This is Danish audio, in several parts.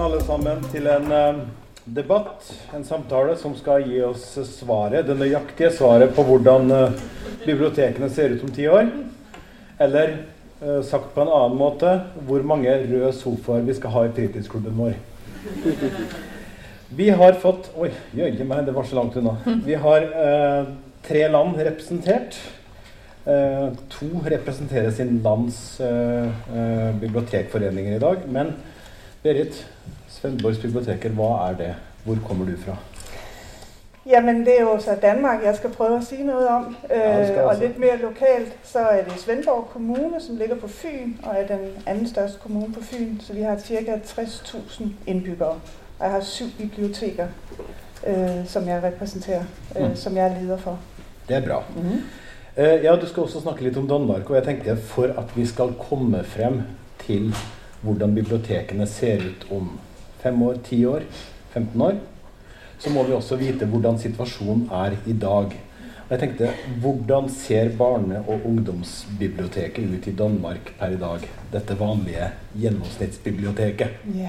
Velkommen alle sammen til en uh, debatt, en samtale som skal gi oss svaret, det nøyaktige svaret på hvordan uh, bibliotekene ser ut om ti år. Eller uh, sagt på en annen måte, hvor mange røde sofaer vi skal ha i fritidsklubben vår. Vi har fått Oi, jøye meg, det var så langt unna. Vi har tre land representert. Eh, to representerer sin lands eh, eh, bibliotekforeninger i dag. Men Berit, Svendborgs biblioteker, hva er det? Hvor kommer du fra? Jamen, det er jo så Danmark, jeg skal prøve at sige noget om. Ja, Øh, og lidt mere lokalt, så er det Svendborg Kommune, som ligger på Fyn, og er den anden største kommune på Fyn. Så vi har cirka 60.000 indbyggere. Og jeg har syv biblioteker, øh, som jeg repræsenterer, øh, Mm. som jeg er leder for. Det er bra. Eh, ja, Du skal også snakke litt om Danmark. og jeg tenkte For at vi skal komme frem til hvordan bibliotekene ser ut om fem år, ti år, 15 år, så må vi også vite hvordan situasjonen er i dag. Og jeg tenkte, Hvordan ser barne- og ungdomsbiblioteket ut i Danmark per i dag? Dette vanlige gjennomsnittsbiblioteket. Ja.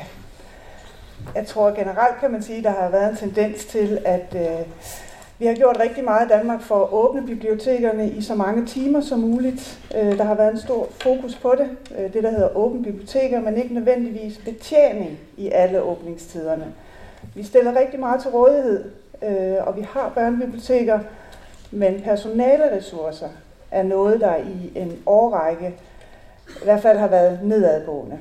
Jeg tror generelt kan man si at det har været en tendens til, at uh, vi har gjort rigtig meget i Danmark for at åbne bibliotekerne i så mange timer som muligt. Øh, der har været en stor fokus på det, øh, det der hedder åbne biblioteker, men ikke nødvendigvis betjening i alle åbningstiderne. Vi stiller rigtig meget til rådighed, øh, og vi har børnebiblioteker, men personaleressourcer er noget, der i en årrække i hvert fald har været nedadgående.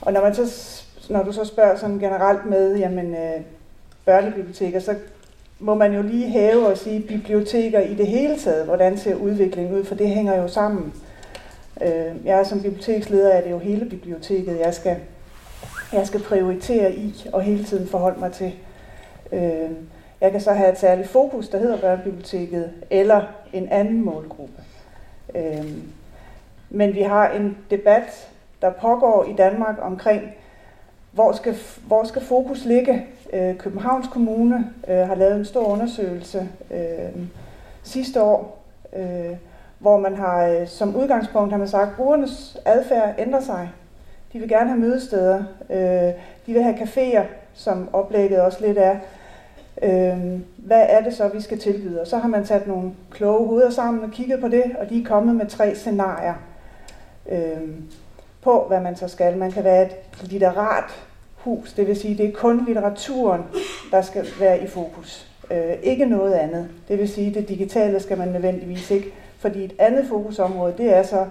Og når, man så, når du så spørger sådan generelt med jamen, børnebiblioteker, så må man jo lige hæve og sige biblioteker i det hele taget. Hvordan ser udviklingen ud? For det hænger jo sammen. Øh, jeg er som biblioteksleder, er det jo hele biblioteket, jeg skal, jeg skal prioritere i og hele tiden forholde mig til. Øh, jeg kan så have et særligt fokus, der hedder børnebiblioteket, eller en anden målgruppe. Øh, men vi har en debat, der pågår i Danmark omkring, hvor skal, hvor skal fokus ligge. Øh, Københavns Kommune øh, har lavet en stor undersøgelse øh, sidste år, øh, hvor man har øh, som udgangspunkt har man sagt, at brugernes adfærd ændrer sig. De vil gerne have mødesteder. Øh, de vil have caféer, som oplægget også lidt er. Øh, hvad er det så, vi skal tilbyde? Og så har man sat nogle kloge hoveder sammen og kigget på det, og de er kommet med tre scenarier øh, på, hvad man så skal. Man kan være et litterat hus, det vil sige, det er kun litteraturen, der skal være i fokus. Øh, ikke noget andet. Det vil sige, det digitale skal man nødvendigvis ikke, fordi et andet fokusområde, det er så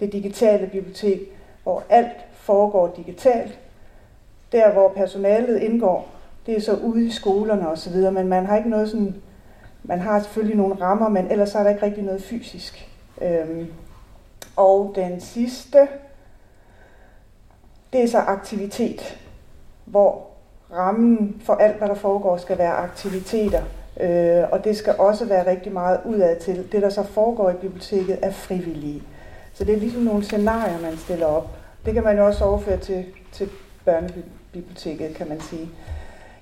det digitale bibliotek, hvor alt foregår digitalt. Der, hvor personalet indgår, det er så ude i skolerne osv., men man har ikke noget sådan, man har selvfølgelig nogle rammer, men ellers er der ikke rigtig noget fysisk. Øhm, og den sidste, det er så aktivitet, hvor rammen for alt, hvad der foregår, skal være aktiviteter. Øh, og det skal også være rigtig meget udad til. Det, der så foregår i biblioteket, er frivillige. Så det er ligesom nogle scenarier, man stiller op. Det kan man jo også overføre til, til børnebiblioteket, kan man sige.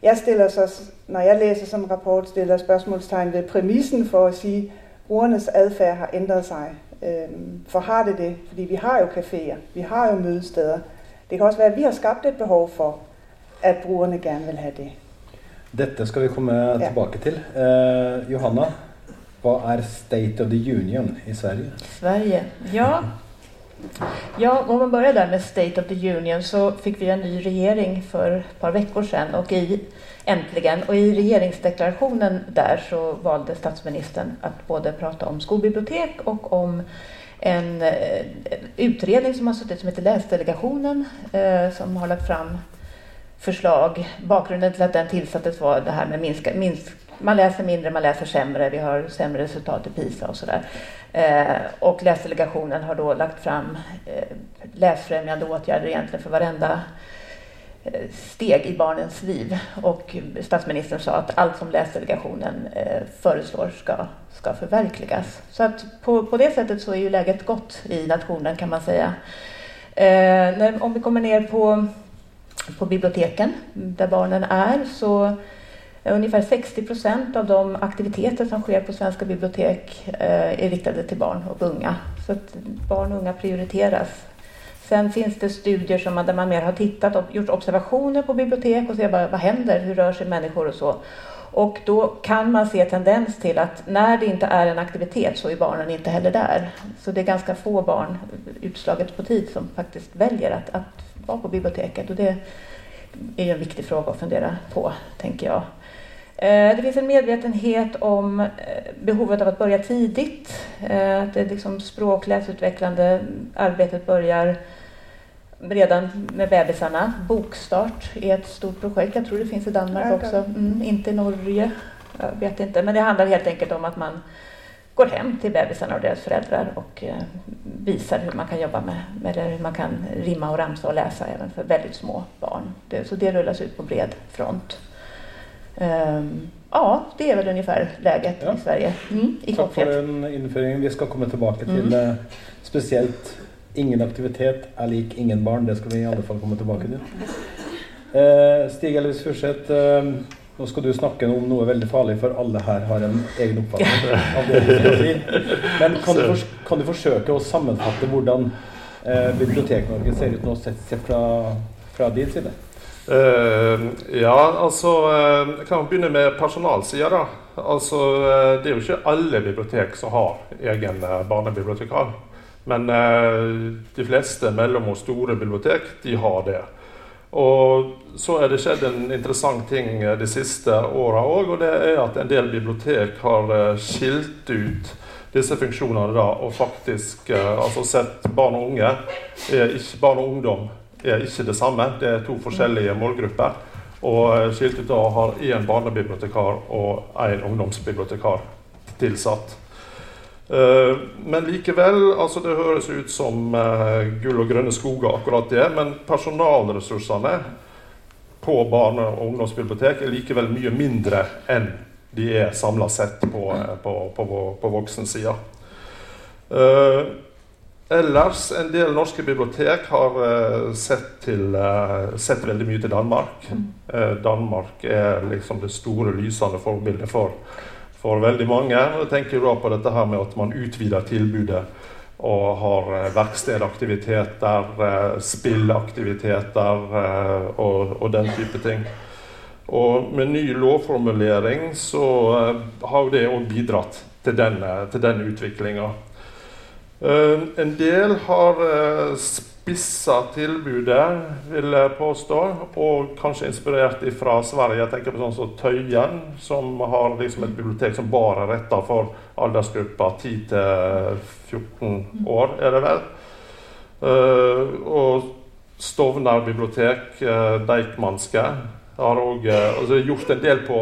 Jeg stiller så, når jeg læser sådan en rapport, stiller spørgsmålstegn ved præmissen for at sige, at brugernes adfærd har ændret sig. Øhm, for har det det? Fordi vi har jo caféer, vi har jo mødesteder. Det kan også være, at vi har skabt et behov for, at brugerne gerne vil have det. Dette skal vi komme tilbake til. Eh, Johanna, hva er State of the Union i Sverige? Sverige, ja. Ja, om man börjar där med State of the Union så fick vi en ny regering för ett par veckor sedan och i, äntligen, och i regeringsdeklarationen där så valde statsministern att både prata om skolbibliotek och om en, en utredning som har suttit som heter Länsdelegationen eh, som har lagt fram förslag. Bakgrunden till att den tillsattes var det här med minska, minsk, man läser mindre, man läser sämre, vi har sämre resultat i PISA och sådär. Eh, och läsdelegationen har då lagt fram eh, läsfrämjande åtgärder egentligen för varenda eh, Eh, steg i barnens liv. Och eh, statsministern sa att allt som läsdelegationen eh, föreslår ska, ska förverkligas. Så att på, på det sättet så är ju läget gott i nationen kan man säga. Eh, när, om vi kommer ner på, på biblioteken där barnen är så Ungefär 60 procent av de aktiviteter som sker på svenska bibliotek eh, är riktade till barn och unga. Så att barn och unga prioriteras Sen finns det studier som man, där man mer har tittat och gjort observationer på bibliotek och se vad, vad händer, hur rör sig människor och så. Och då kan man se tendens till att när det inte är en aktivitet så är barnen inte heller där. Så det är ganska få barn, utslaget på tid, som faktiskt väljer att, att vara på biblioteket. Och det är ju en viktig fråga att fundera på, tänker jag. Eh, det finns en medvetenhet om eh, behovet av att börja tidigt. Eh, att det liksom språkläsutvecklande arbetet börjar redan med bebisarna. Bokstart är ett stort projekt. Jag tror det finns i Danmark också. Mm, inte i Norge. Jag vet inte. Men det handlar helt enkelt om att man går hem till bebisarna och deras föräldrar och visar hur man kan jobba med, med hur man kan rimma och ramsa och läsa även för väldigt små barn. så det rullas ut på bred front. Um, ja, det är väl ungefär läget ja. i Sverige. Mm, i Tack för den införingen. Vi ska komma tillbaka till mm. uh, speciellt ingen aktivitet är lik ingen barn. Det ska vi i alla fall komma tillbaka till. Uh, Stig Elvis Furseth, uh, nu ska du snacka om något väldigt farligt för alla här har en egen uppfattning av det du ska si. Men kan du, för, kan du försöka att sammanfatta hur uh, Bibliotek Norge ser ut nu sett från, från din sida? Uh, ja, altså uh, Jeg kan begynne med personalsida. da. Altså, uh, Det er jo ikke alle bibliotek som har egen barnebibliotekar. Men eh, de fleste mellom og store bibliotek de har det. Og så er det skjedd en interessant ting de siste åra òg. Og det er at en del bibliotek har eh, skilt ut disse funksjonene da, og faktisk eh, altså sett barn og unge, ikke barn og ungdom er ikke det samme. Det er to forskjellige målgrupper. Og Skiltut har én barnebibliotekar og én ungdomsbibliotekar tilsatt. Eh, men likevel, altså det høres ut som eh, gull og grønne skoger, akkurat det. Men personalressursene på barne- og ungdomsbibliotek er likevel mye mindre enn de er samla sett på, eh, på, på, på voksensida. Ellers, en del norske bibliotek har sett, til, sett, veldig mye til Danmark. Uh, Danmark er liksom det store, lysende forbildet for, for veldig mange. Og tenker da på dette her med at man utvider tilbudet og har eh, verkstedaktiviteter, eh, spillaktiviteter eh, og, og, den type ting. Og med ny lovformulering så har det òg bidratt til den, til den utviklinga. Eh, en del har eh, spissa tilbudet, vil jeg påstå, og kanskje inspirert fra Sverige. Jeg tenker på sånn som Tøyen, som har liksom et bibliotek som bare er retta for aldersgruppa 10 14 år, er det vel. Uh, og Stovner bibliotek, uh, Deichmanske, har òg uh, altså gjort en del på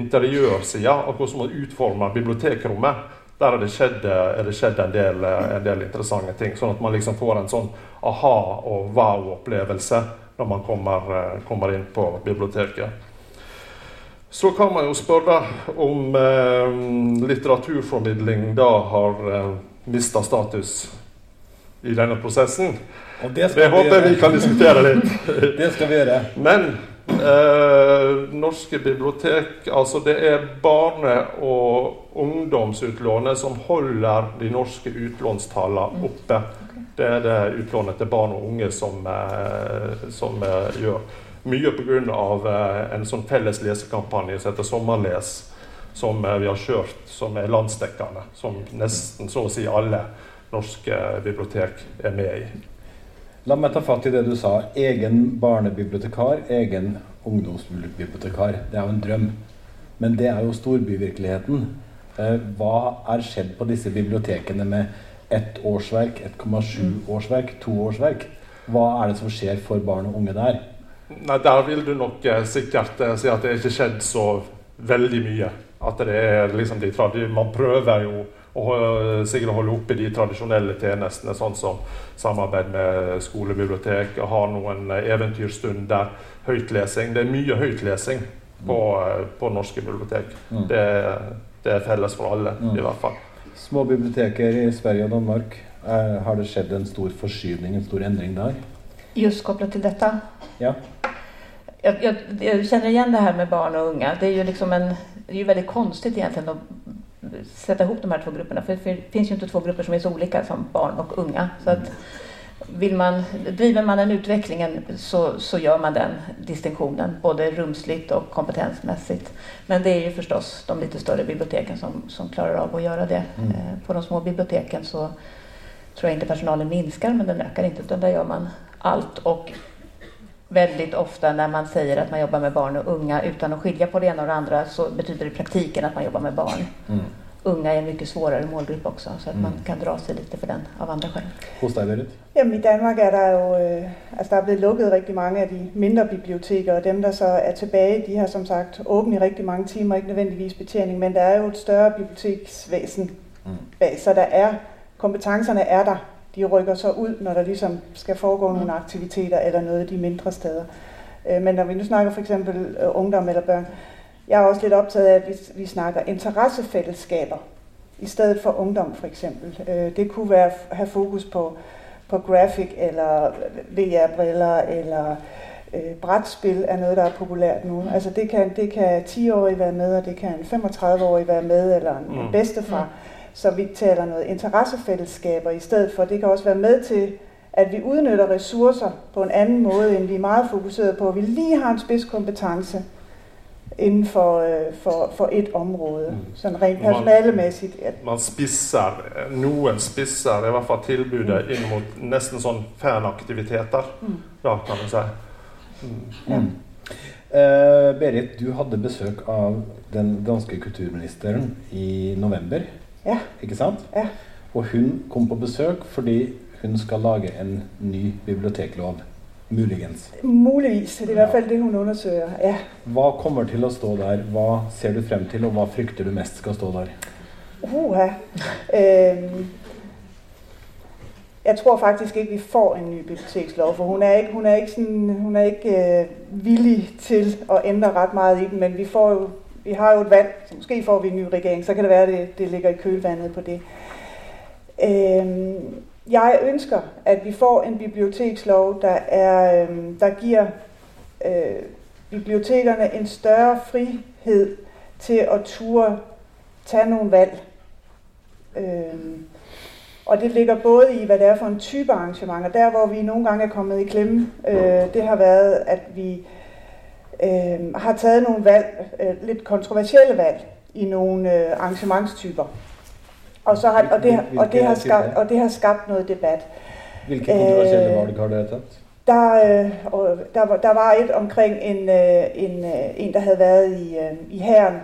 interiørsida, av hvordan man utformer bibliotekrommet der har det skjedd, er det skjedd en, del, en, del, interessante ting. Sånn at man liksom får en sånn aha- og wow-opplevelse når man kommer, kommer, inn på biblioteket. Så kan man jo spørre om eh, litteraturformidling da har eh, mista status i denne prosessen. det, det håper vi kan diskutere litt. det skal vi gjøre. Men Eh, norske bibliotek Altså det er barne- og ungdomsutlånet som holder de norske utlånstallene mm. oppe. Det er det utlånet til barn og unge som, eh, som eh, gjør. Mye pga. Eh, en sånn felles lesekampanje som heter Sommerles, som eh, vi har kjørt, som er landsdekkende. Som nesten så å si alle norske bibliotek er med i. La meg ta fatt i det du sa. Egen barnebibliotekar, egen ungdomsbibliotekar. Det er jo en drøm. Men det er jo storbyvirkeligheten. Eh, hva er skjedd på disse bibliotekene med ett årsverk, 1,7 årsverk, to årsverk? Hva er det som skjer for barn og unge der? Nei, Der vil du nok eh, sikkert eh, si at det ikke skjedd så veldig mye. At det er liksom de Man prøver jo og sikkert holde oppe de tradisjonelle tjenestene, sånn som samarbeid med skolebibliotek, ha noen eventyrstunder, høytlesing. Det er mye høytlesing på, på norske bibliotek. Mm. Det, det, er felles for alle, mm. i hvert fall. Små biblioteker i Sverige og Danmark, er, har det skjedd en stor forskyvning, en stor endring der? Just kopplat till detta? Ja. Jag, jag, jag, känner igen det här med barn och unga. Det är ju liksom en, det är ju väldigt konstigt egentligen att sätta ihop de här två grupperna. För det finns ju inte två grupper som är så olika som barn och unga. Så att vill man, driver man den utvecklingen så, så gör man den distinktionen, både rumsligt och kompetensmässigt. Men det är ju förstås de lite större biblioteken som, som klarar av att göra det. Mm. Eh, på de små biblioteken så tror jag inte personalen minskar, men den ökar inte, utan där gör man allt. Och väldigt ofta när man säger att man jobbar med barn och unga utan att skilja på det ena och det andra så betyder det i praktiken att man jobbar med barn. Mm unga är en mycket svårare målgrupp också, så att mm. man kan dra sig lite för den av andra skäl. Hos dig, Berit? Jamen, i Danmark er der jo, øh, altså der er blevet lukket rigtig mange af de mindre biblioteker, og dem, der så er tilbage, de har som sagt åbent i rigtig mange timer, ikke nødvendigvis betjening, men der er jo et større biblioteksvæsen mm. så der er, kompetencerne er der. De rykker så ud, når der ligesom skal foregå mm. nogle aktiviteter eller noget de mindre steder. Øh, men når vi nu snakker for eksempel øh, ungdom eller børn, jeg er også lidt optaget af, at vi, vi snakker interessefællesskaber, i stedet for ungdom for eksempel. Øh, det kunne være at have fokus på, på graphic, eller VR-briller, eller øh, brætspil er noget, der er populært nu. Altså det kan, det kan 10-årige være med, og det kan en 35-årig være med, eller en mm. bedstefar. Mm. Så vi taler noget interessefællesskaber i stedet for. Det kan også være med til, at vi udnytter ressourcer på en anden måde, end vi er meget fokuseret på. Vi lige har en spidskompetence, inden for, øh, for, for et område, mm. sådan rent personalemæssigt. Man, man spisser, noen spisser i hvert fall tilbudet mm. inn mot nesten sånn fanaktiviteter, mm. ja, kan man si. Mm. Ja. Uh, Berit, du hadde besøk av den danske kulturministeren i november, ja. ikke sant? Ja. Og hun kom på besøk fordi hun skal lage en ny biblioteklov. Muligens. Muligvis. Det er i hvert fall det, hun undersøger. Ja. Hva kommer til å stå der? Hva ser du frem til, og hva frykter du mest skal stå der? Uha. Øhm, jeg tror faktisk ikke, vi får en ny bibliotekslov, for hun er ikke, hun er ikke, sådan, hun er ikke øh, villig til at ændre ret meget i den, men vi, får jo, vi har jo et valg, så måske får vi en ny regering, så kan det være, at det, det ligger i kølvandet på det. Øhm, jeg ønsker, at vi får en bibliotekslov, der, er, øh, der giver øh, bibliotekerne en større frihed til at ture tage nogle valg. Øh, og det ligger både i, hvad det er for en type arrangementer. Der, hvor vi nogle gange er kommet i klemme, øh, det har været, at vi øh, har taget nogle valg, øh, lidt kontroversielle valg, i nogle øh, arrangementstyper. Og, så har, og, det, og, det har skabt, og det har skabt noget debat. Hvilke kontroversielle øh, valg har det taget? Der, øh, og der, var, der var et omkring en, øh, en, en der havde været i, i herren,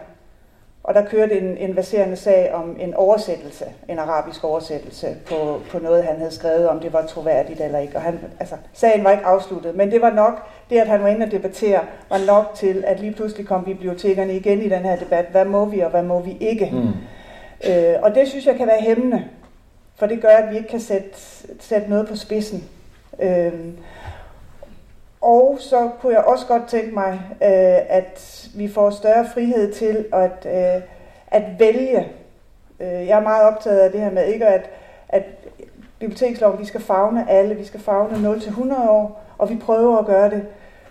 og der kørte en, en verserende sag om en oversættelse, en arabisk oversættelse på, på noget, han havde skrevet, om det var troværdigt eller ikke. Og han, altså, sagen var ikke afsluttet, men det var nok, det at han var inde og debattere, var nok til, at lige pludselig kom bibliotekerne igen i den her debat. Hvad må vi, og hvad må vi ikke? Mm. Øh, og det synes jeg kan være hæmmende, for det gør, at vi ikke kan sætte, sætte noget på spidsen. Øh, og så kunne jeg også godt tænke mig, øh, at vi får større frihed til at, øh, at vælge. Øh, jeg er meget optaget af det her med ikke at, at biblioteksloven, vi skal fagne alle, vi skal fagne 0-100 år, og vi prøver at gøre det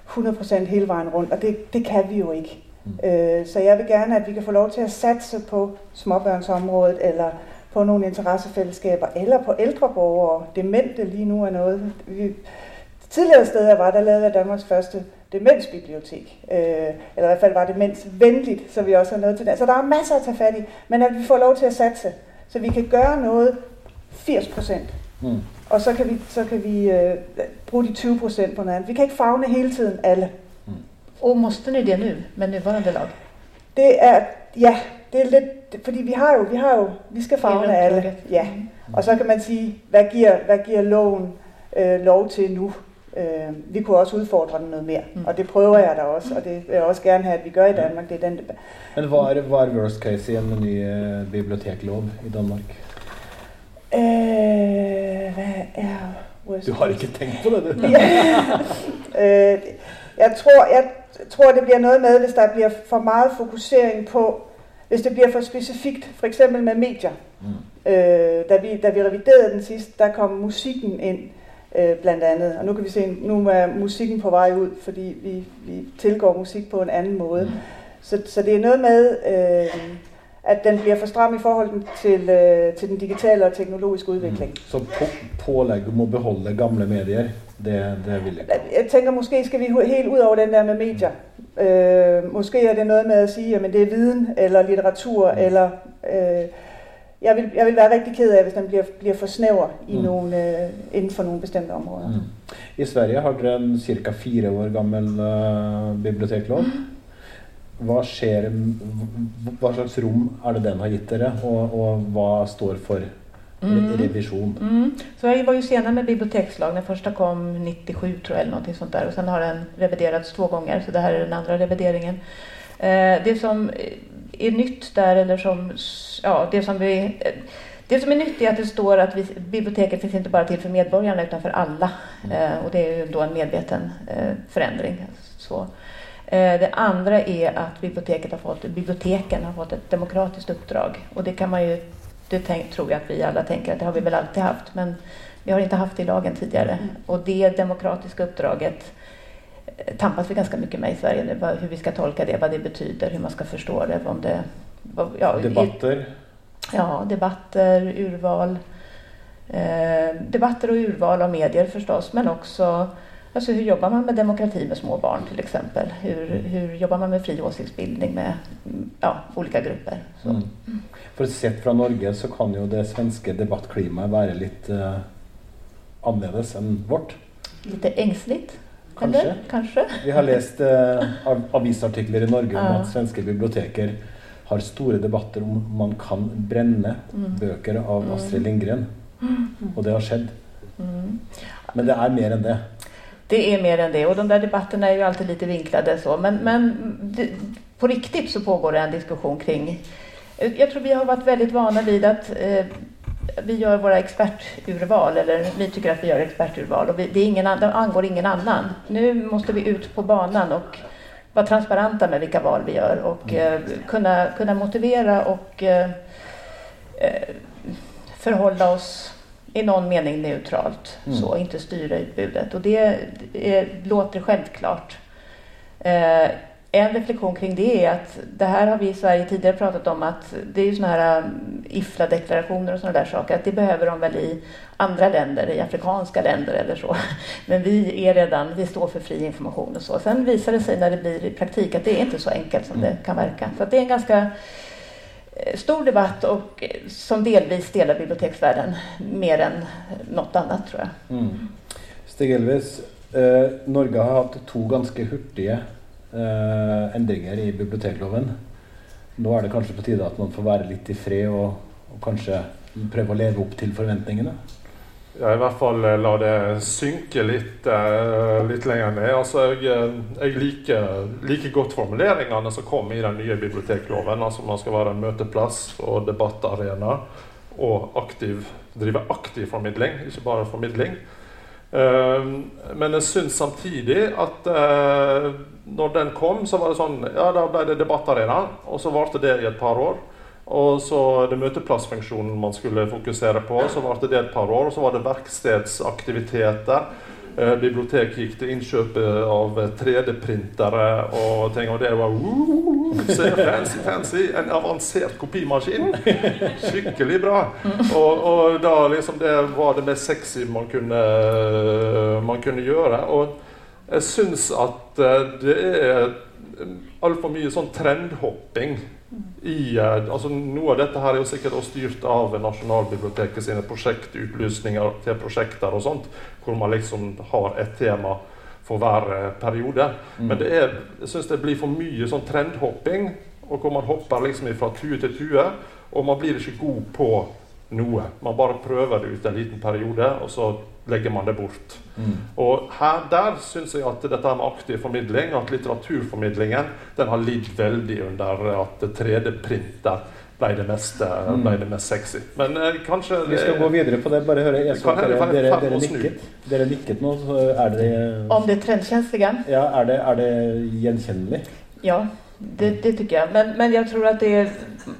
100% hele vejen rundt, og det, det kan vi jo ikke. Mm. Øh, så jeg vil gerne, at vi kan få lov til at satse på småbørnsområdet, eller på nogle interessefællesskaber, eller på ældre borgere. Demente lige nu er noget. Vi, tidligere steder var, der lavede jeg Danmarks første demensbibliotek. Øh, eller i hvert fald var demensvenligt, så vi også har noget til det. Så der er masser at tage fat i, men at vi får lov til at satse, så vi kan gøre noget 80 procent. Mm. Og så kan vi, så kan vi øh, bruge de 20 procent på noget andet. Vi kan ikke fagne hele tiden alle. Och måste ni det nu med nuvarande lag? Det er, ja, det er lidt, fordi vi har jo, vi har jo, vi skal fagne alle. Ja. Og så kan man sige, hvad giver, hvad giver loven øh, lov til nu? Øh, vi kunne også udfordre den noget mere, mm. og det prøver jeg da også, og det vil jeg også gerne have, at vi gør i Danmark. Det er den debat. Men hvad er, hvad er worst case i en ny uh, biblioteklov i Danmark? Øh, hvad er worst Du har ikke tænkt på det, du? ja. øh, jeg tror, jeg tror, det bliver noget med, hvis der bliver for meget fokusering på, hvis det bliver for specifikt, for eksempel med medier. Mm. Øh, da, vi, da vi reviderede den sidste, der kom musikken ind øh, blandt andet. Og nu kan vi se, nu er musikken på vej ud, fordi vi, vi tilgår musik på en anden måde. Mm. Så, så det er noget med, øh, at den bliver for stram i forhold til, øh, til den digitale og teknologiske udvikling. Mm. Så om at beholde gamle medier, det, det vil jeg. Jeg tænker, måske skal vi helt ud over den der med medier. Øh, måske er det noget med at sige, at det er viden eller litteratur, mm. eller... Øh, jeg vil, jeg vil være rigtig ked af, hvis den bliver, bliver for snæver i mm. nogle, øh, inden for nogle bestemte områder. Mm. I Sverige har dere en cirka fire år gammel uh, biblioteklov. Mm. Hva, skjer, hva slags rom er det den har gitt dere, og, og hva står for mm. revision? Mm. Sverige var ju senare med bibliotekslag. Den första kom 97 tror jag eller någonting sånt där och sen har den reviderats två gånger så det här är den andra revideringen. Eh, det som är nytt där eller som, ja det som vi det som är nytt är att det står att vi, biblioteket finns inte bara till för medborgarna utan för alla. Mm. Eh, och det är ju då en medveten eh, förändring. Så. Eh, det andra är att biblioteket har fått, biblioteken har fått ett demokratiskt uppdrag. Och det kan man ju, det tänk, tror jag att vi alla tänker att det har vi väl alltid haft. Men vi har inte haft det i lagen tidigare. Mm. Och det demokratiska uppdraget eh, tampas vi ganska mycket med i Sverige nu. Hur vi ska tolka det, vad det betyder, hur man ska förstå det. Om det ja, debatter? Ja, debatter, urval. Eh, debatter och urval av medier förstås, men också Alltså hur jobbar man med demokrati med små barn till exempel? Hur, hur jobbar man med fri åsiktsbildning med ja, olika grupper? Så. Mm. For sett fra Norge så kan jo det svenske debattklimaet være litt uh, annerledes enn vårt. Lite ängsligt? Kanskje. Eller? Kanskje. Vi har lest uh, avisartikler i Norge om ja. at svenske biblioteker har store debatter om man kan brenne mm. bøker av mm. Astrid Lindgren. Mm. Og det har skjedd. Mm. Men det er mer enn det. Det är mer än det och de där debatterna är ju alltid lite vinklade så. Men, men det, på riktigt så pågår det en diskussion kring... Jag tror vi har varit väldigt vana vid att eh, vi gör våra experturval, eller vi tycker att vi gör experturval och vi, det, är ingen, det angår ingen annan. Nu måste vi ut på banan och vara transparenta med vilka val vi gör och mm. eh, kunna, kunna motivera och eh, eh förhålla oss i någon mening neutralt, mm. så inte styra utbudet. Och det, det låter självklart. Eh, en reflektion kring det är att det här har vi i Sverige tidigare pratat om att det är ju sådana här um, IFLA-deklarationer och sådana där saker, att det behöver de väl i andra länder, i afrikanska länder eller så. Men vi är redan, vi står för fri information och så. Sen visar det sig när det blir i praktik att det är inte så enkelt som mm. det kan verka. Så det är en ganska Eh, Eh, stor debatt och eh, som delvis delar biblioteksvärlden mer än något annat tror jag. Mm. Stig Elvis, eh, Norge har haft två ganska hurtiga eh, ändringar i biblioteksloven. Nu är det kanske på tiden att man får vara lite i fred och, och kanske pröva leva upp till förväntningarna. Ja, i hvert fall eh, la det synke litt, uh, litt lenger ned. Altså, jeg, eh, jeg liker, like godt formuleringene som kom i den nye bibliotekloven. Altså man skal være en møteplass og debattarena og aktiv, drive aktiv formidling, ikke bare formidling. Men jeg syns samtidig at når den kom, så var det sånn Ja, da ble det debattarena, og så varte det i et par år. Og så det møteplassfunksjonen man skulle fokusere på. Så varte det et par år. Og så var det verkstedsaktiviteter. Eh, bibliotek gikk til innkjøp eh, av 3D-printere og ting. Og det var uh, fancy, fancy. En avansert kopimaskin. Skikkelig bra. Og, og, da liksom det var det mest sexy man kunne, man kunne gjøre. Og jeg syns at det er altfor mye sånn trendhopping i, eh, altså Noe av dette her er jo sikkert også styrt av Nasjonalbiblioteket sine prosjektutlysninger til prosjekter og sånt, hvor man liksom har et tema for hver periode. Mm. Men det er, jeg syns det blir for mye sånn trendhopping, og hvor man hopper liksom fra tue til tue, og man blir ikke god på noe. Man bare prøver det ut en liten periode, og så legger man det bort. Mm. Og her, Der syns jeg at dette med aktiv formidling, at litteraturformidlingen, den har lidd veldig under at 3D-printer ble det, mest, mm. ble det mest sexy. Men eh, kanskje Vi skal gå videre på det. Bare høre. Jeg så dere, dere, dere, nikket. dere nikket nå. Så er det Om det trendkänsliga? Ja, er det, er det gjenkjennelig? Ja, det, det tycker jag. Men, men jag tror att det är,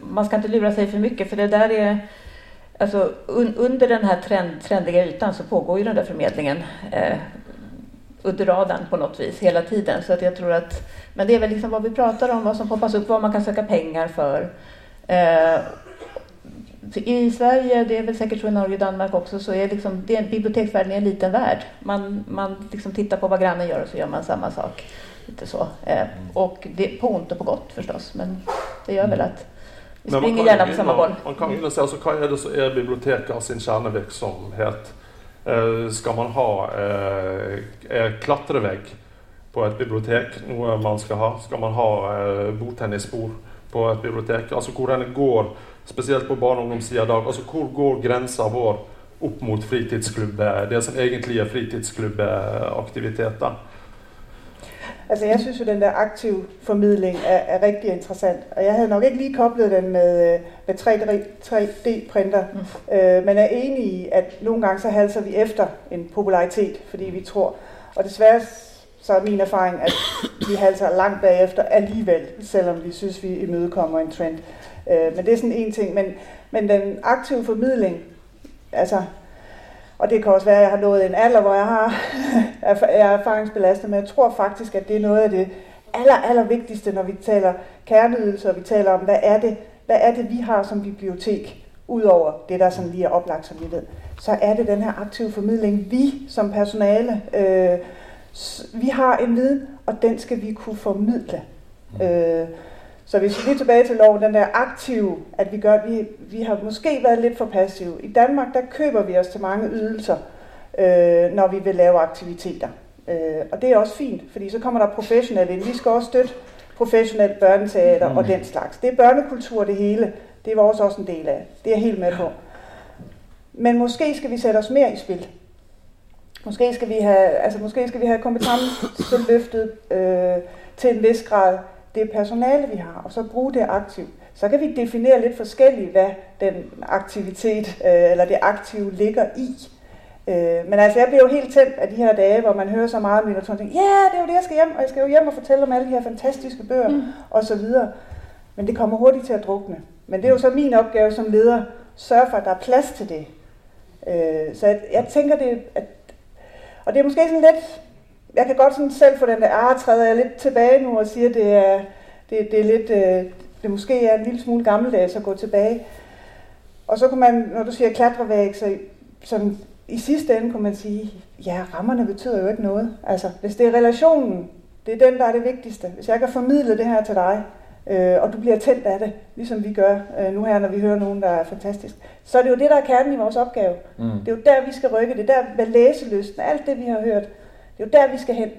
man ska inte lura sig för mycket för det där är alltså, un, under den här trend, trendiga ytan så pågår ju den där förmedlingen eh, under radarn på något vis hela tiden. Så att jag tror att, men det är väl liksom vad vi pratar om, vad som poppas upp, vad man kan söka pengar för. Eh, i Sverige, det är väl säkert så i Norge och Danmark också, så är liksom, det är, biblioteksvärlden är en liten värld. Man, man liksom tittar på vad grannen gör och så gör man samma sak. Lite så. Eh, och det, på ont och på gott förstås, men det gör väl att vi Men springer kan gärna på samma boll. Man kan begynne å si, altså, Hva er det som er biblioteker sin kjernevirksomhet? Eh, skal man ha eh, er klatrevegg på et bibliotek noe man skal ha? Skal man ha eh, bordtennisbord på et bibliotek? Altså Hvor den går, spesielt på barne- og ungdomssida dag, altså hvor går grensa vår opp mot fritidsklubber, det som egentlig er fritidsklubbeaktiviteter? Altså jeg synes jo, den der aktiv formidling er, er rigtig interessant. Og jeg havde nok ikke lige koblet den med, øh, med 3D, 3D-printer, Mm. øh, men er enig i, at nogle gange så halser vi efter en popularitet, fordi vi tror. Og desværre så er min erfaring, at vi halser langt bagefter alligevel, selvom vi synes, vi imødekommer en trend. Øh, men det er sådan en ting. Men, men den aktive formidling, altså og det kan også være, at jeg har nået en alder, hvor jeg har jeg er erfaringsbelastet, men jeg tror faktisk, at det er noget af det aller, aller vigtigste, når vi taler kerneydelser, og vi taler om, hvad er det, hvad er det vi har som bibliotek, udover det, der sådan lige er oplagt, som vi ved, så er det den her aktive formidling. Vi som personale, øh, vi har en viden, og den skal vi kunne formidle. Øh, så hvis vi lige tilbage til loven, den der aktive, at vi gør, vi, vi har måske været lidt for passive. I Danmark, der køber vi os til mange ydelser, øh, når vi vil lave aktiviteter. Øh, og det er også fint, fordi så kommer der professionelle ind. Vi skal også støtte professionelt børneteater og den slags. Det er børnekultur det hele. Det er vores også en del af. Det er jeg helt med på. Men måske skal vi sætte os mere i spil. Måske skal vi have, altså måske skal vi have kompetencen løftet øh, til en vis grad det personale, vi har, og så bruge det aktivt. Så kan vi definere lidt forskelligt, hvad den aktivitet øh, eller det aktive ligger i. Øh, men altså, jeg bliver jo helt tændt af de her dage, hvor man hører så meget om litteratur, og tænker, ja, det er jo det, jeg skal hjem, og jeg skal jo hjem og fortælle om alle de her fantastiske bøger, mm. og så videre. Men det kommer hurtigt til at drukne. Men det er jo så min opgave som leder, sørge for, at der er plads til det. Øh, så jeg, jeg tænker, det, at, og det er måske sådan lidt, jeg kan godt sådan selv få den der, ah, træder jeg lidt tilbage nu og siger, det er, det, det er lidt, øh, det måske er en lille smule gammeldags at gå tilbage. Og så kan man, når du siger klatrevæg, så sådan, i sidste ende kunne man sige, ja, rammerne betyder jo ikke noget. Altså, hvis det er relationen, det er den, der er det vigtigste. Hvis jeg kan formidle det her til dig, øh, og du bliver tændt af det, ligesom vi gør øh, nu her, når vi hører nogen, der er fantastisk, så er det jo det, der er kernen i vores opgave. Mm. Det er jo der, vi skal rykke. Det er der, hvad læselysten, alt det, vi har hørt, det er jo der, vi skal hen.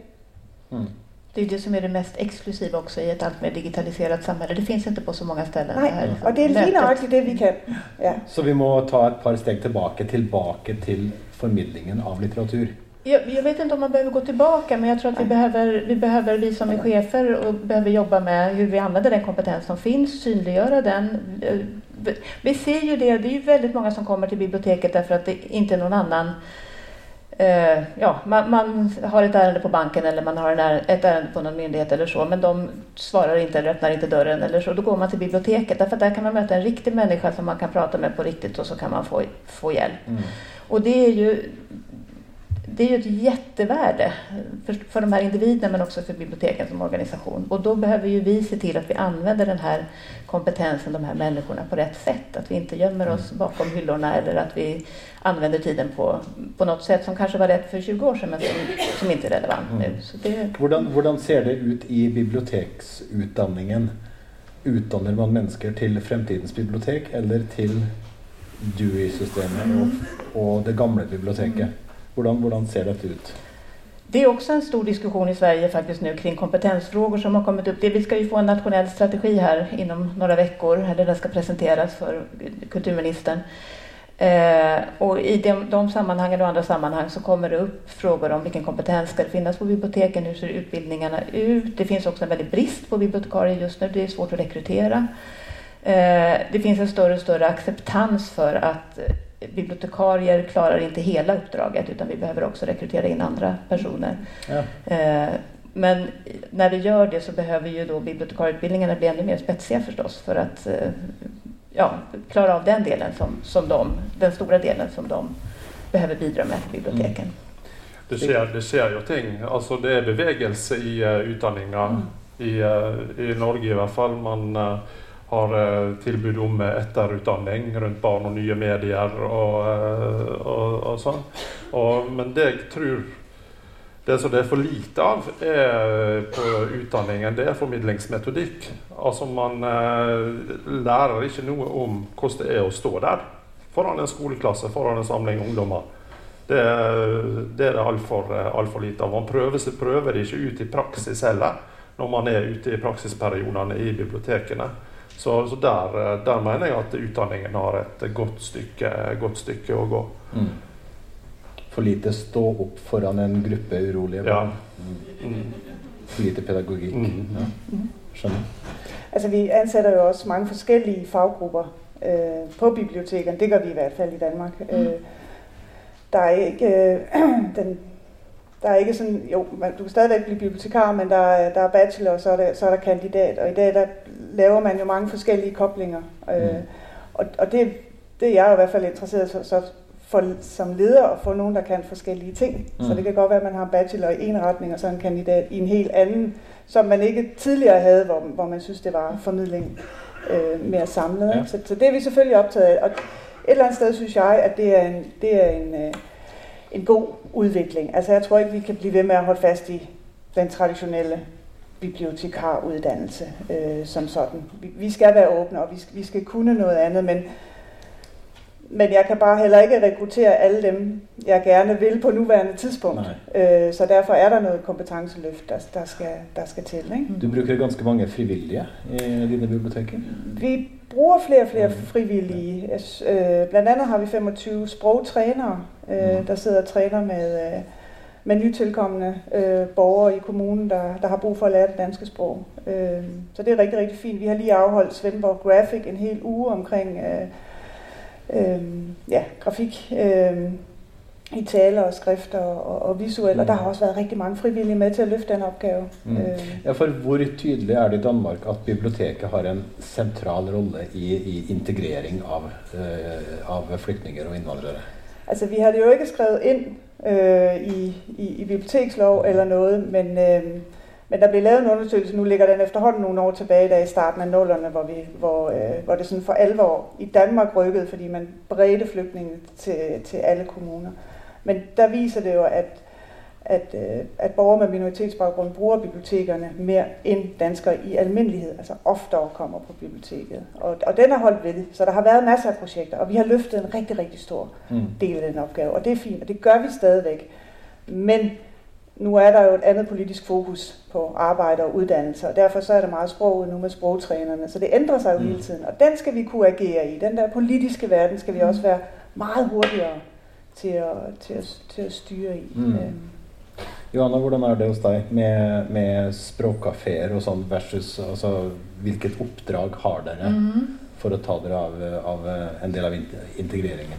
Mm. Det är det som är det mest exklusiva också i ett allt mer digitaliserat samhälle. Det finns inte på så många ställen. Nej, det här og det mötet. nøjagtigt det, vi kan. Ja. Så vi må ta et par steg tilbake, tilbake til formidlingen av litteratur. Jag, jag vet inte om man behöver gå tillbaka, men jag tror att vi behöver, vi behöver, vi som är chefer, och behöver jobba med hur vi använder den kompetens som finns, synliggöra den. Vi- Vi ser ju det, det är ju väldigt många som kommer till biblioteket därför att det inte är någon annan Eh, ja, man, man har ett ärende på banken eller man har en ett ärende på någon myndighet eller så, men de svarar inte eller öppnar inte dörren eller så. Då går man till biblioteket, därför att där kan man möta en riktig människa som man kan prata med på riktigt och så kan man få, få hjälp. Mm. Och det är ju det är ju ett jättevärde för, för de här individerna men också för biblioteken som organisation. Och då behöver ju vi se till att vi använder den här kompetensen, de här människorna på rätt sätt. Att vi inte gömmer oss bakom hyllorna eller att vi använder tiden på, på något sätt som kanske var rätt för 20 år sedan men som, som inte är relevant nu. Så det, Hvordan, hvordan ser det ut i biblioteksutdanningen? Utdanner man mennesker til fremtidens bibliotek, eller til Dewey-systemet og, og det gamle biblioteket? Hvordan, hvordan ser det ut? Det är också en stor diskussion i Sverige faktiskt nu kring kompetensfrågor som har kommit upp. Det, vi ska ju få en nationell strategi här inom några veckor, eller den ska presenteras för kulturministern. Eh, och i de, de sammanhangen och andra sammanhang så kommer det upp frågor om vilken kompetens ska det finnas på biblioteken, hur ser utbildningarna ut? Det finns också en väldig brist på bibliotekarier just nu, det är svårt att rekrytera. Eh, det finns en större och större acceptans för att bibliotekarier klarar inte hela uppdraget utan vi behöver också rekrytera in andra personer. Ja. Eh, Men när vi gör det så behöver ju då bibliotekarieutbildningarna bli ännu mer spetsiga förstås för att eh, ja, klara av den delen som, som de, den stora delen som de behöver bidra med till biblioteken. Det skjer, det skjer jo ting. Altså, det er bevegelse i uh, utdanninga Mm. i, eh, i Norge i hvert fall. Man eh, har eh, tilbud om eh, etterutdanning rundt barn og nye medier og, eh, og, og sånn. Og, men det jeg tror det som det er for lite av er på utdanningen, det er formidlingsmetodikk. Altså Man eh, lærer ikke noe om hvordan det er å stå der foran en skoleklasse, foran en samling ungdommer. Det, det er det altfor alt for lite av. Man prøver, prøver det ikke ut i praksis heller når man er ute i praksisperiodene i bibliotekene. Så, så der, der, mener jeg at utdanningen har et godt stykke, godt stykke å gå. Mm for lite stå opp foran en gruppe urolige barn. Ja. Mm. For lite pedagogikk. Mm. Ja. Skjønner. Altså, vi ansætter jo også mange forskellige faggrupper øh, på bibliotekerne. Det gør vi i hvert fald i Danmark. Mm. Øh, der er ikke øh, den der er ikke sådan, jo, man, du kan stadigvæk blive bibliotekar, men der er, der er bachelor, og så er der, så er der kandidat, og i dag der laver man jo mange forskellige koblinger. Øh, mm. og, og det, det er jeg i hvert fald interesseret så, så for, som leder at få nogen, der kan forskellige ting. Mm. Så det kan godt være, at man har en bachelor i en retning, og så en kandidat i en helt anden, som man ikke tidligere havde, hvor, hvor man synes, det var formidling øh, mere samlet. Ja. Så, så det er vi selvfølgelig optaget af. Og et eller andet sted synes jeg, at det er en, det er en, øh, en god udvikling. Altså jeg tror ikke, vi kan blive ved med at holde fast i den traditionelle bibliotekaruddannelse øh, som sådan. Vi, vi skal være åbne, og vi skal, vi skal kunne noget andet, men men jeg kan bare heller ikke rekruttere alle dem, jeg gerne vil på nuværende tidspunkt. Øh, så derfor er der noget kompetenceløft, der, der, skal, der skal til. Ikke? Du bruger ganske mange frivillige i dine biblioteker? Vi bruger flere og flere mm. frivillige. Øh, blandt andet har vi 25 sprogtrænere, øh, mm. der sidder og træner med, øh, med nytilkommende øh, borgere i kommunen, der, der har brug for at lære det danske sprog. Øh, så det er rigtig, rigtig fint. Vi har lige afholdt Svendborg Graphic en hel uge omkring... Øh, øh, ja, grafik øh, i taler og skrifter og, og visuelt, mm. og der har også været rigtig mange frivillige med til at løfte den opgave. Mm. Øh. Ja, for hvor tydeligt er det i Danmark, at biblioteket har en central rolle i, i integrering av, øh, av flygtninger og indvandrere? Altså, vi har det jo ikke skrevet ind øh, i, i, i bibliotekslov eller noget, men... Øh, men der blev lavet en undersøgelse, nu ligger den efterhånden nogle år tilbage, der i starten af nullerne, hvor, vi, hvor, øh, hvor det sådan for alvor i Danmark rykkede, fordi man bredte flygtninge til, til alle kommuner. Men der viser det jo, at, at, øh, at borgere med minoritetsbaggrund bruger bibliotekerne mere end danskere i almindelighed, altså oftere kommer på biblioteket. Og, og den er holdt ved, så der har været masser af projekter, og vi har løftet en rigtig, rigtig stor mm. del af den opgave, og det er fint, og det gør vi stadigvæk. Men nu er der jo et andet politisk fokus på arbejde og uddannelse, og derfor så er det meget sproget nu med sprogtrænerne, så det ændrer sig jo mm. hele tiden, og den skal vi kunne agere i. Den der politiske verden skal vi mm. også være meget hurtigere til at, til at, til at styre i. Mm. Øhm. Johanna, hvordan er det hos dig med, med sprogcaféer og sådan versus altså, hvilket opdrag har dere mm. for at ta dere av, av en del av integreringen?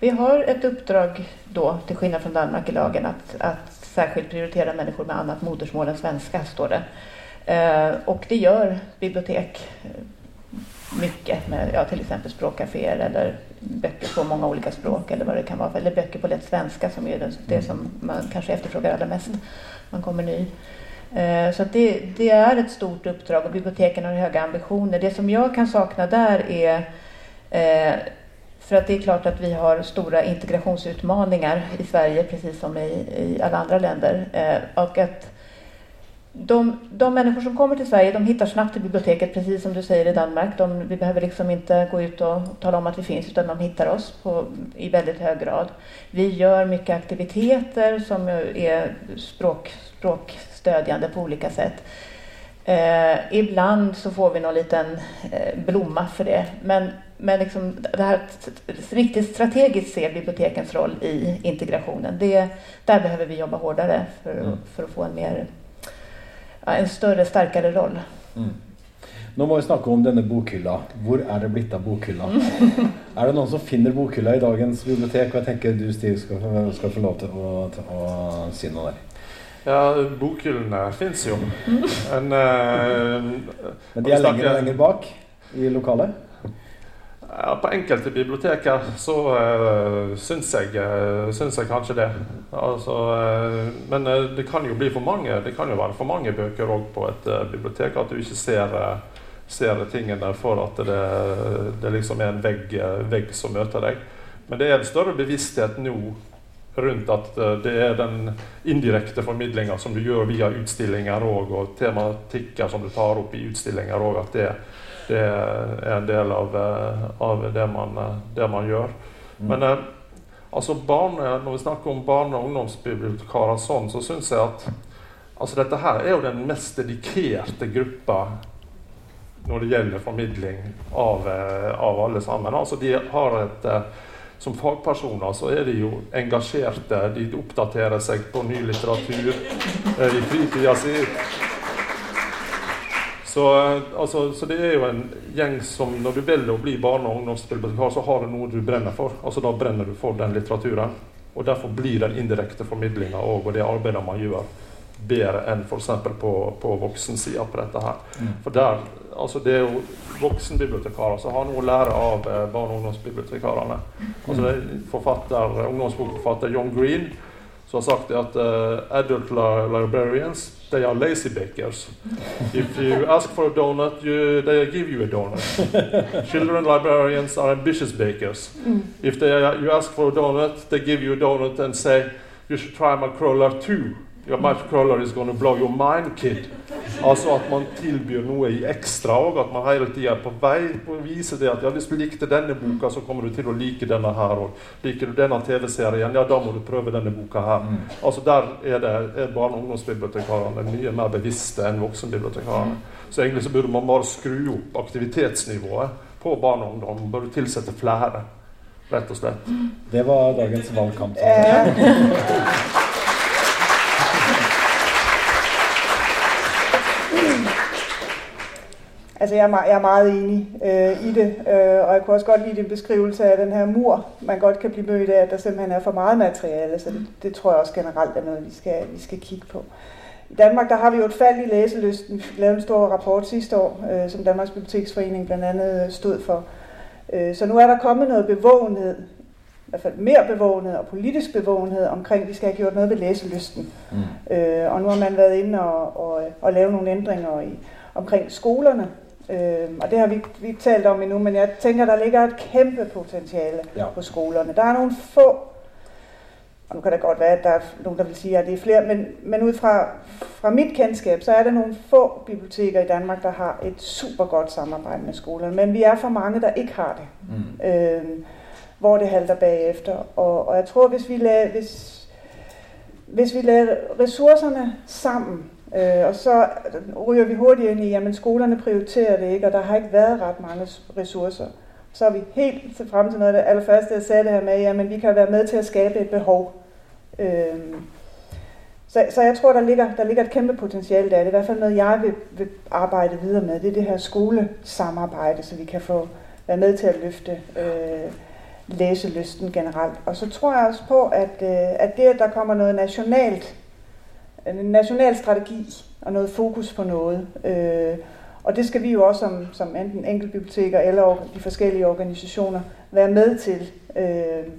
Vi har ett uppdrag då, till skillnad från Danmark i lagen, att, att särskilt prioritera människor med annat modersmål än svenska, står det. Eh, och det gör bibliotek eh, mycket med ja, till exempel språkcaféer eller böcker på många olika språk eller vad det kan vara. Eller böcker på lätt svenska som är det, som man kanske efterfrågar allra mest. Man kommer ny. Eh, så det, det, är ett stort uppdrag och biblioteken har höga ambitioner. Det som jag kan sakna där är eh, för att det är klart att vi har stora integrationsutmaningar i Sverige, precis som i, i alla andra länder. Eh, och att de, de människor som kommer till Sverige, de hittar snabbt till biblioteket, precis som du säger i Danmark. De, vi behöver liksom inte gå ut och tala om att vi finns, utan de hittar oss på, i väldigt hög grad. Vi gör mycket aktiviteter som är språk, språkstödjande på olika sätt. Eh, ibland så får vi någon liten eh, blomma för det, men men liksom det här riktigt strategiskt ser bibliotekens roll i integrationen. Det, där behöver vi jobba hårdare för, mm. för att få en mer ja, en större, starkare roll. Mm. Nu må vi snakke om denne bokhylla. Hvor er det blitt av bokhylla? Mm. er det noen som finner bokhylla i dagens bibliotek? Og jeg tenker du Steve skal, skal få lov til å, til å, si noe der. Ja, bokhyllene fins jo. Mm. En, uh, Men de er lenger og lenger bak i lokalet? Ja, på enkelte biblioteker så uh, syns, jeg, uh, syns jeg kanskje det. Altså, uh, men uh, det kan jo bli for mange. Det kan jo være for mange bøker òg på et bibliotek. At du ikke ser ser tingene for at det, det liksom er en vegg, vegg som møter deg. Men det er en større bevissthet nå rundt at uh, det er den indirekte formidlinga som du gjør via utstillinger og, og tematikker som du tar opp i utstillinger òg, at det, det, er en del av, eh, av det, man, eh, det, man, gjør. Mm. Men altså barne, når vi snakker om barne- og ungdomsbibliotekarer sånn, så syns jeg at altså dette her er jo den mest dedikerte gruppa når det gjelder formidling av, av alle sammen. Altså de har et som fagpersoner så er de jo engasjerte. De oppdaterer seg på ny litteratur eh, i fritida si. Så, altså, så, det er jo en gjeng som Når du velger å bli barne- og ungdomsbibliotekar, så har du noe du brenner for. Altså Da brenner du for den litteraturen. Og derfor blir den indirekte formidlinga og, og det arbeidet man gjør, bedre enn f.eks. på, på voksensida på dette her. Mm. For der, altså det er jo voksenbibliotekarer som har noe å lære av eh, barne- og ungdomsbibliotekarene. Altså det er forfatter, ungdomsbokforfatter John Green som har sagt at uh, adult librarians they are lazy bakers. If you ask for a donut, you, they give you a donut. Children librarians are ambitious bakers. If they, you ask for a donut, they give you a donut and say you should try my crawler too. Your microcolor is gonna blow your mind, kid. Altså at man tilbyr noe i ekstra òg. At man hele tida er på vei på å vise det at ja, hvis du likte denne boka, så kommer du til å like denne her òg. Liker du denne TV-serien, ja, da må du prøve denne boka her. Mm. Altså Der er, det, er barne- og ungdomsbibliotekarene mye mer bevisste enn voksenbibliotekarene. Så egentlig så burde man bare skru opp aktivitetsnivået på barn og ungdom. Man burde tilsette flere, rett og slett. Det var dagens valgkamp. Altså, jeg er, meget, jeg er meget enig øh, i det, øh, og jeg kunne også godt lide din beskrivelse af den her mur, man godt kan blive mødt af, at der simpelthen er for meget materiale, så det, det tror jeg også generelt er noget, vi skal, vi skal kigge på. I Danmark der har vi jo et fald i læselysten. Vi lavede en stor rapport sidste år, øh, som Danmarks Biblioteksforening blandt andet stod for. Øh, så nu er der kommet noget bevågenhed, i hvert fald mere bevågenhed og politisk bevågenhed omkring, at vi skal have gjort noget ved læselysten. Mm. Øh, og nu har man været inde og, og, og lave nogle ændringer i, omkring skolerne, Øh, og det har vi, vi ikke talt om endnu, men jeg tænker, der ligger et kæmpe potentiale ja. på skolerne. Der er nogle få, og nu kan det godt være, at der er nogen, der vil sige, at det er flere, men, men ud fra, fra mit kendskab, så er der nogle få biblioteker i Danmark, der har et super godt samarbejde med skolerne, men vi er for mange, der ikke har det. Mm. Øh, hvor det halter bagefter. Og, og jeg tror, hvis vi lader, hvis, hvis vi lader ressourcerne sammen, Øh, og så ryger vi hurtigt ind i, at skolerne prioriterer det ikke, og der har ikke været ret mange ressourcer. Så er vi helt til frem til noget af det allerførste, jeg sagde det her med, at vi kan være med til at skabe et behov. Øh, så, så jeg tror, der ligger, der ligger et kæmpe potentiale der. Det er i hvert fald noget, jeg vil, vil arbejde videre med. Det er det her skolesamarbejde, så vi kan få være med til at løfte øh, læselysten generelt. Og så tror jeg også på, at, øh, at det, at der kommer noget nationalt en national strategi og noget fokus på noget. Øh, og det skal vi jo også som, som enten enkeltbiblioteker eller de forskellige organisationer være med til. Øh,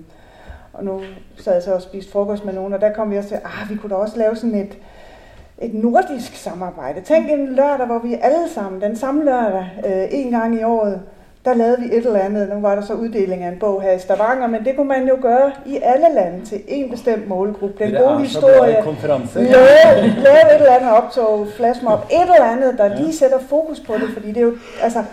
og nu sad jeg så og spiste frokost med nogen, og der kom vi også til, at ah, vi kunne da også lave sådan et, et nordisk samarbejde. Tænk en lørdag, hvor vi alle sammen, den samme lørdag, øh, en gang i året, der lavede vi et eller andet. Nu var der så uddeling af en bog her i Stavanger, men det kunne man jo gøre i alle lande til en bestemt målgruppe. Den gode historie. Lave, lave et eller andet optog, flashmob, et eller andet, der lige sætter fokus på det, fordi det er jo, altså,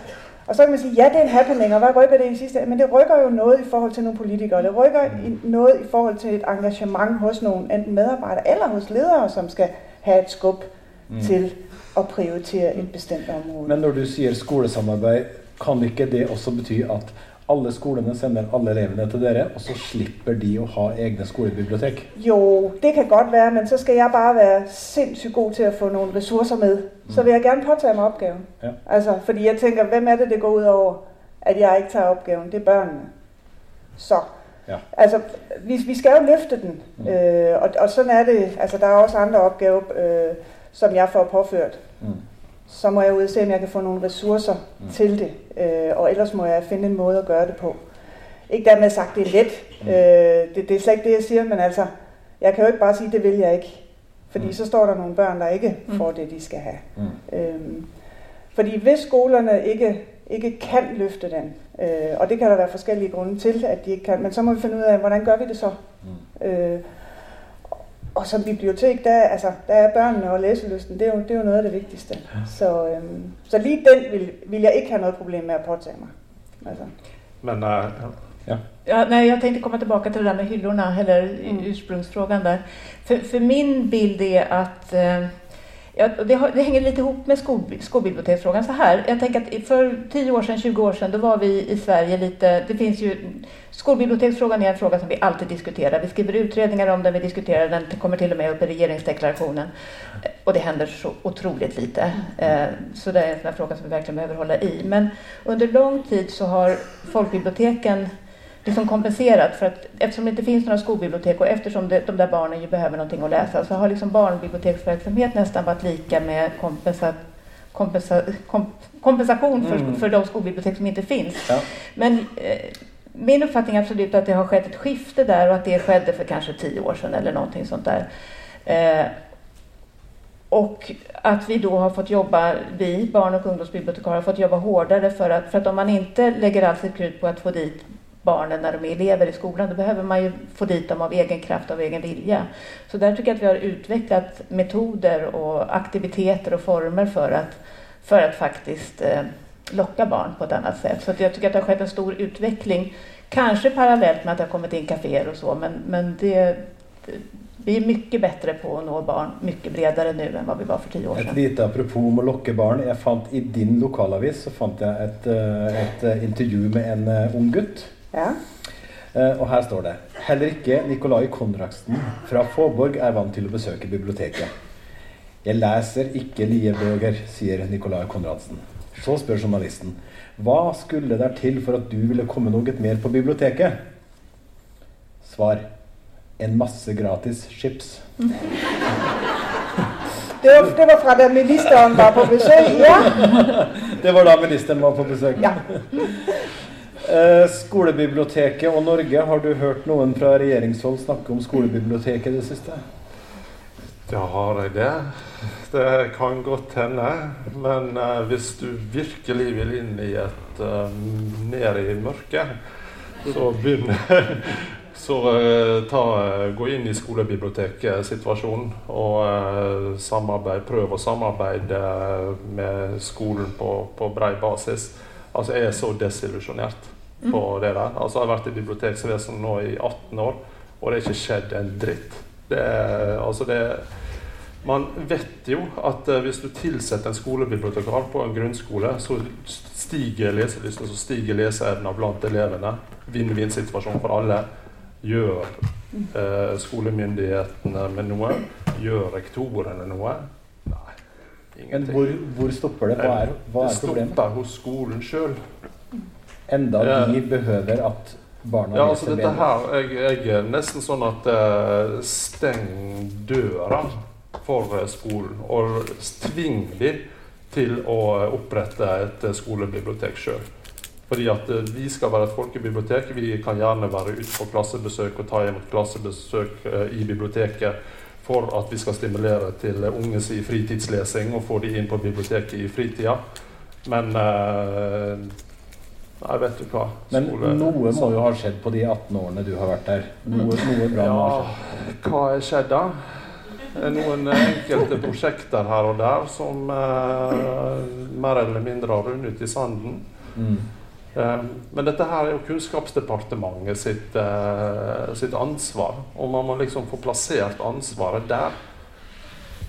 og så kan man sige, ja, det er en happening, og hvad rykker det i sidste Men det rykker jo noget i forhold til nogle politikere. Det rykker i noget i forhold til et engagement hos nogle enten medarbejdere eller hos ledere, som skal have et skub mm. til at prioritere et bestemt område. Men når du siger skolesamarbejde, kan ikke det også bety at alle skolene sender alle elevene til dere, og så slipper de å ha egne skolebibliotek? Jo, det kan godt være, men så skal jeg bare være sindssygt god til at få nogle ressourcer med. Så vil jeg gerne påtage mig opgaven. Ja. Altså, fordi jeg tænker, hvem er det, det går ud over, at jeg ikke tager opgaven? Det er børnene. Så. Ja. Altså, vi, vi skal jo løfte den. Mm. Øh, og, og sådan er det. Altså, der er også andre opgaver, øh, som jeg får påført. Mm så må jeg ud og se, om jeg kan få nogle ressourcer mm. til det. Øh, og ellers må jeg finde en måde at gøre det på. Ikke dermed sagt, det er let. Mm. Øh, det, det er slet ikke det, jeg siger, men altså, jeg kan jo ikke bare sige, det vil jeg ikke. Fordi mm. så står der nogle børn, der ikke mm. får det, de skal have. Mm. Øhm, Fordi hvis skolerne ikke, ikke kan løfte den, øh, og det kan der være forskellige grunde til, at de ikke kan, men så må vi finde ud af, hvordan gør vi det så? Mm. Øh, og som bibliotek, der, altså, der er børnene og læselysten, det er jo, det er jo noget af det vigtigste. Ja. Så, øhm, så lige den vil, vil jeg ikke have noget problem med at påtage mig. Altså. Men, uh, ja. Ja, nej, jag tänkte komma tillbaka till det där med hyllorna, eller mm. ursprungsfrågan där. För, för min bild är att eh, Ja, det, har, det, hänger lite ihop med skol, skolbiblioteksfrågan så här. Jag tänker att för 10 år sedan, 20 år sedan, då var vi i Sverige lite, det finns ju, skolbiblioteksfrågan är en fråga som vi alltid diskuterar. Vi skriver utredningar om den, vi diskuterar den, det kommer till och med upp i regeringsdeklarationen. Och det händer så otroligt lite. Eh, så det är en sån fråga som vi verkligen behöver hålla i. Men under lång tid så har folkbiblioteken liksom kompenserat för att eftersom det inte finns några skolbibliotek och eftersom det, de där barnen ju behöver någonting att läsa så har liksom barnbiblioteksverksamhet nästan varit lika med kompensa, kompensa, kom, kompensation för, mm. för de skolbibliotek som inte finns. Ja. Men eh, min uppfattning är absolut att det har skett ett skifte där och att det skedde för kanske tio år sedan eller någonting sånt där. Eh, och att vi då har fått jobba, vi barn och ungdomsbibliotekarier har fått jobba hårdare för att, för att om man inte lägger allt sitt krut på att få dit barnen när de är elever i skolan. Då behöver man ju få dit dem av egen kraft, av egen vilja. Så där tycker jag att vi har utvecklat metoder och aktiviteter och former för att, för att faktiskt eh, locka barn på ett annat sätt. Så jag tycker att det har skett en stor utveckling. Kanske parallellt med att det har kommit in kaféer och så, men, men det, vi är mycket bättre på att nå barn mycket bredare nu än vad vi var för tio år sedan. Ett litet apropå om att locka barn. Jag fann i din lokalavis så fann jag ett, eh, ett eh, intervju med en ung gutt ja. Uh, og her står det Heller ikke Nicolai Konradsen fra Fåborg er vant til å besøke biblioteket. Jeg leser ikke liebøger, sier Nicolai Konradsen. Så spør journalisten hva skulle der til for at du ville komme noe mer på biblioteket? Svar en masse gratis chips. Det var, det var fra da ministeren var på besøk, ja. Det var da ministeren var på besøk. Ja. Eh, skolebiblioteket og Norge, har du hørt noen fra regjeringshold snakke om skolebiblioteket i det siste? Ja, har jeg det? Det kan godt hende. Men uh, hvis du virkelig vil inn i et eh, uh, ned i mørket, så begynn Så uh, ta, gå inn i skolebiblioteket-situasjonen og samarbeid, prøv å samarbeide med skolen på, på brei basis. Altså, jeg er så desillusjonert på mm. det der. Altså, jeg har vært i biblioteksvesenet nå i 18 år, og det er ikke skjedd en dritt. Det er, altså det man vet jo at uh, hvis du tilsetter en skolebibliotekar på en grunnskole, så stiger leselysten, så stiger leseevna blant elevene. Vinn-vinn-situasjon for alle. Gjør uh, skolemyndighetene med noe? Gjør rektorene noe? Ingenting. Men hvor, hvor stopper det? Hva er, hva er problemet? Det stopper hos skolen sjøl. Enda de behøver at barna ja, altså dette her, jeg, jeg, er nesten sånn at uh, steng døra for uh, skolen. Og tving de til å opprette et skolebibliotek sjøl. Fordi at vi skal være et folkebibliotek. Vi kan gjerne være ute på klassebesøk og ta imot klassebesøk i biblioteket for at vi skal stimulere til unges i fritidslesing og få de inn på biblioteket i fritida. Men Nei, vet du hva. Men Skole, noe må jo ha skjedd på de 18 årene du har vært der. Noe, noe bra ja, har skjedd. Hva har skjedd da? Noen enkelte prosjekter her og der som eh, mer eller mindre har rundet i sanden. Mm. Eh, men dette her er jo Kunnskapsdepartementet sitt, eh, sitt, ansvar. Og man må liksom få plassert ansvaret der.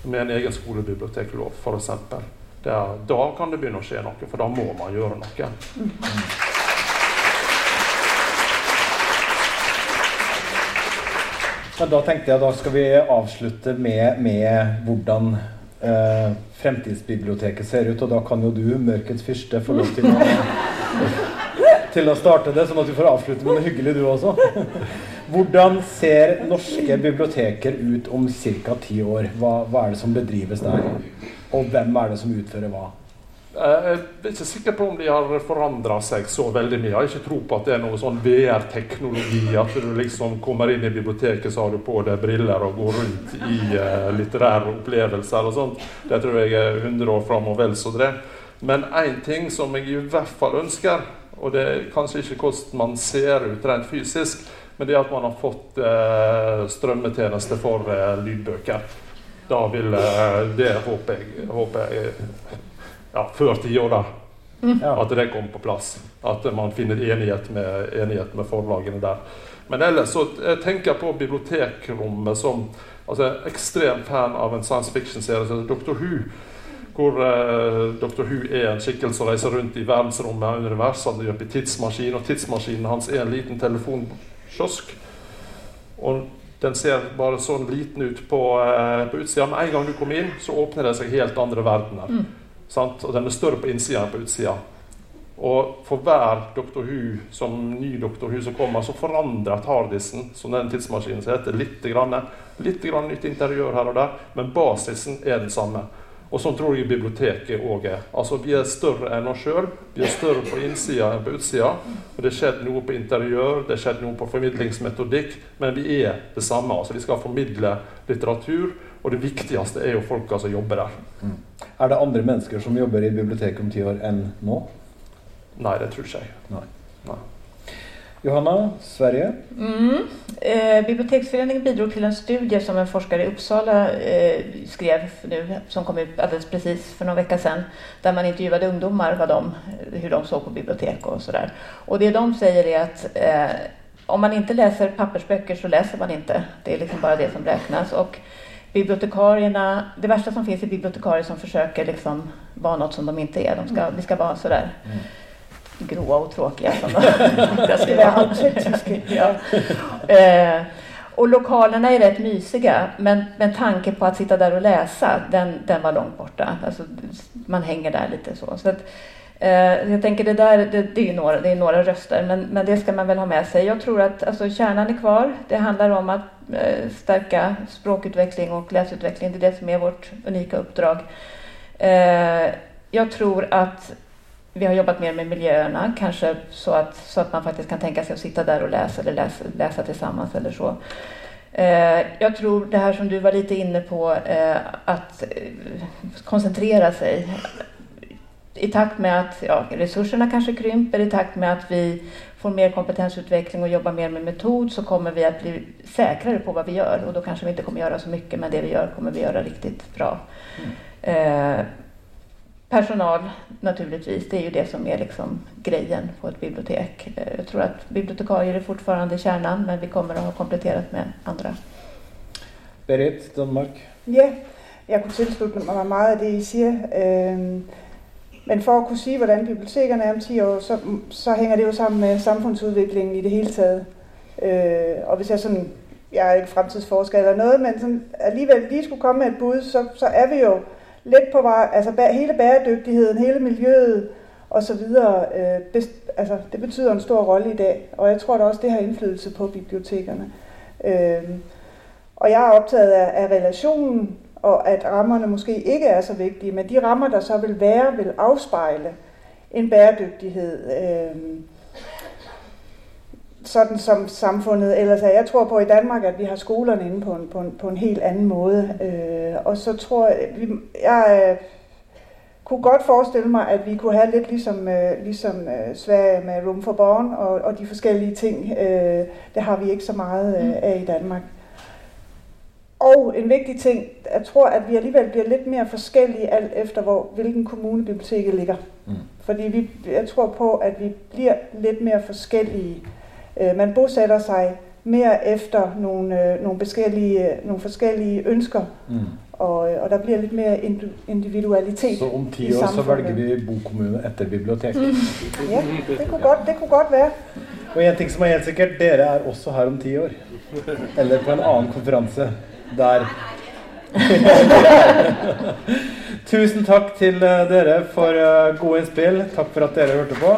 Med en egen skolebiblioteklov, f.eks da kan det begynne å skje noe, for da må man gjøre noe. Men da tenkte jeg da skal vi avslutte med, med hvordan eh, fremtidsbiblioteket ser ut. Og da kan jo du, mørkets fyrste, få lov til å, til å starte det, sånn at du får avslutte med noe hyggelig, du også. Hvordan ser norske biblioteker ut om ca. ti år? Hva, hva er det som bedrives der? Og hvem er det som utfører hva? Eh, jeg er ikke sikker på om de har forandra seg så veldig mye. Jeg har ikke tro på at det er noe sånn VR-teknologi. At du liksom kommer inn i biblioteket, så har du på deg briller og går rundt i uh, litterære opplevelser og sånt. Det tror jeg er 100 år fram og vel så det. Men én ting som jeg i hvert fall ønsker, og det er kanskje ikke hvordan man ser ut rent fysisk, men det at man har fått eh, strømmetjeneste for eh, lydbøker. Da vil eh, det håper jeg, håper jeg ja, før tiåra ja. at det kommer på plass. At man finner enighet med, enighet med forlagene der. Men ellers så jeg tenker jeg på bibliotekrommet som altså, ekstrem fan av en science fiction-serie som heter Dr. Who. Hvor uh, Dr. Who er en skikkelse som reiser rundt i verdensrommet og universet. Han jobber i tidsmaskin, og tidsmaskinen hans er en liten telefonkiosk. Og den ser bare sånn liten ut på, uh, på utsida. Med en gang du kommer inn, så åpner det seg helt andre verdener. Mm. Og den er større på innsida enn på utsida. Og for hver Dr. Who som ny Dr. Who som kommer, så forandrer Tardisen, som den tidsmaskinen som heter, litt, grann, litt grann nytt interiør her og der, men basisen er den samme. Og sånn tror jeg biblioteket òg er. Altså, Vi er større enn oss sjøl. Vi er større på innsida enn på utsida. Og det skjedde noe på interiør, det skjedde noe på formidlingsmetodikk, men vi er det samme. Altså, Vi skal formidle litteratur, og det viktigste er jo folka som jobber der. Mm. Er det andre mennesker som jobber i biblioteket om ti år enn nå? Nei, det tror ikke jeg. Nei. Nei. Johanna, Sverige? Mm. Eh, Biblioteksföreningen bidrog till en studie som en forskare i Uppsala eh, skrev nu, som kom ut alldeles precis för någon vecka sedan, där man intervjuade ungdomar vad de, hur de såg på bibliotek och sådär. Och det de säger är att eh, om man inte läser pappersböcker så läser man inte. Det är liksom bara det som räknas. Och bibliotekarierna, det värsta som finns är bibliotekarier som försöker liksom vara något som de inte är. De ska, vi ska vara sådär. Mm gråa och tråkiga som jag skulle ja. eh, Och lokalerna är rätt mysiga, men, men tanken på att sitta där och läsa, den, den var långt borta. Alltså, man hänger där lite så. så att, eh, jag tänker det där, det, det, är några, det är några röster, men, men det ska man väl ha med sig. Jag tror att alltså, kärnan är kvar. Det handlar om att eh, stärka språkutveckling och läsutveckling. Det är det som är vårt unika uppdrag. Eh, jag tror att vi har jobbat mer med miljöerna, kanske så att, så att man faktiskt kan tänka sig att sitta där och läsa eller läsa, läsa tillsammans eller så. Eh, jag tror det här som du var lite inne på, eh, att eh, koncentrera sig. I takt med att ja, resurserna kanske krymper, i takt med att vi får mer kompetensutveckling och jobbar mer med metod så kommer vi att bli säkrare på vad vi gör och då kanske vi inte kommer göra så mycket men det vi gör kommer vi göra riktigt bra. Mm. Personal naturligtvis, det är ju det som är liksom grejen på ett bibliotek. Eh, jag tror att bibliotekarier är fortfarande kärnan men vi kommer att ha kompletterat med andra. Berit, Danmark? Ja, jeg kunne tilslutte mig meget af det, I siger. Øhm, men for at kunne sige, hvordan bibliotekerne er om 10 år, så, så hænger det jo sammen med samfundsudviklingen i det hele taget. Øh, og hvis jeg sådan, jeg er ikke fremtidsforsker eller noget, men sådan, alligevel lige skulle komme med et bud, så, så er vi jo lidt på vej, altså hele bæredygtigheden, hele miljøet og så videre, øh, best, altså det betyder en stor rolle i dag, og jeg tror da også, det har indflydelse på bibliotekerne. Øh, og jeg er optaget af, af relationen, og at rammerne måske ikke er så vigtige, men de rammer, der så vil være, vil afspejle en bæredygtighed. Øh, sådan som samfundet ellers er. Jeg tror på i Danmark, at vi har skolerne inde på en, på en, på en helt anden måde. Øh, og så tror jeg, vi, jeg øh, kunne godt forestille mig, at vi kunne have lidt ligesom, øh, ligesom øh, Sverige med Room for Born og, og de forskellige ting. Øh, det har vi ikke så meget øh, af i Danmark. Og en vigtig ting, jeg tror, at vi alligevel bliver lidt mere forskellige alt efter, hvor, hvilken kommune biblioteket ligger. Mm. Fordi vi, jeg tror på, at vi bliver lidt mere forskellige man bosætter sig mere efter nogle, øh, nogle, forskellige, nogle forskellige ønsker, mm. og, øh, og der bliver lidt mere individualitet Så om 10 år så vælger vi bokommune efter bibliotek? Mm. Ja, det kunne, godt, det kunne godt være. Og en ting som er helt sikkert, dere er også her om 10 år. Eller på en anden konference, der Tusen takk til dere for gode innspill. Takk for at dere hørte på.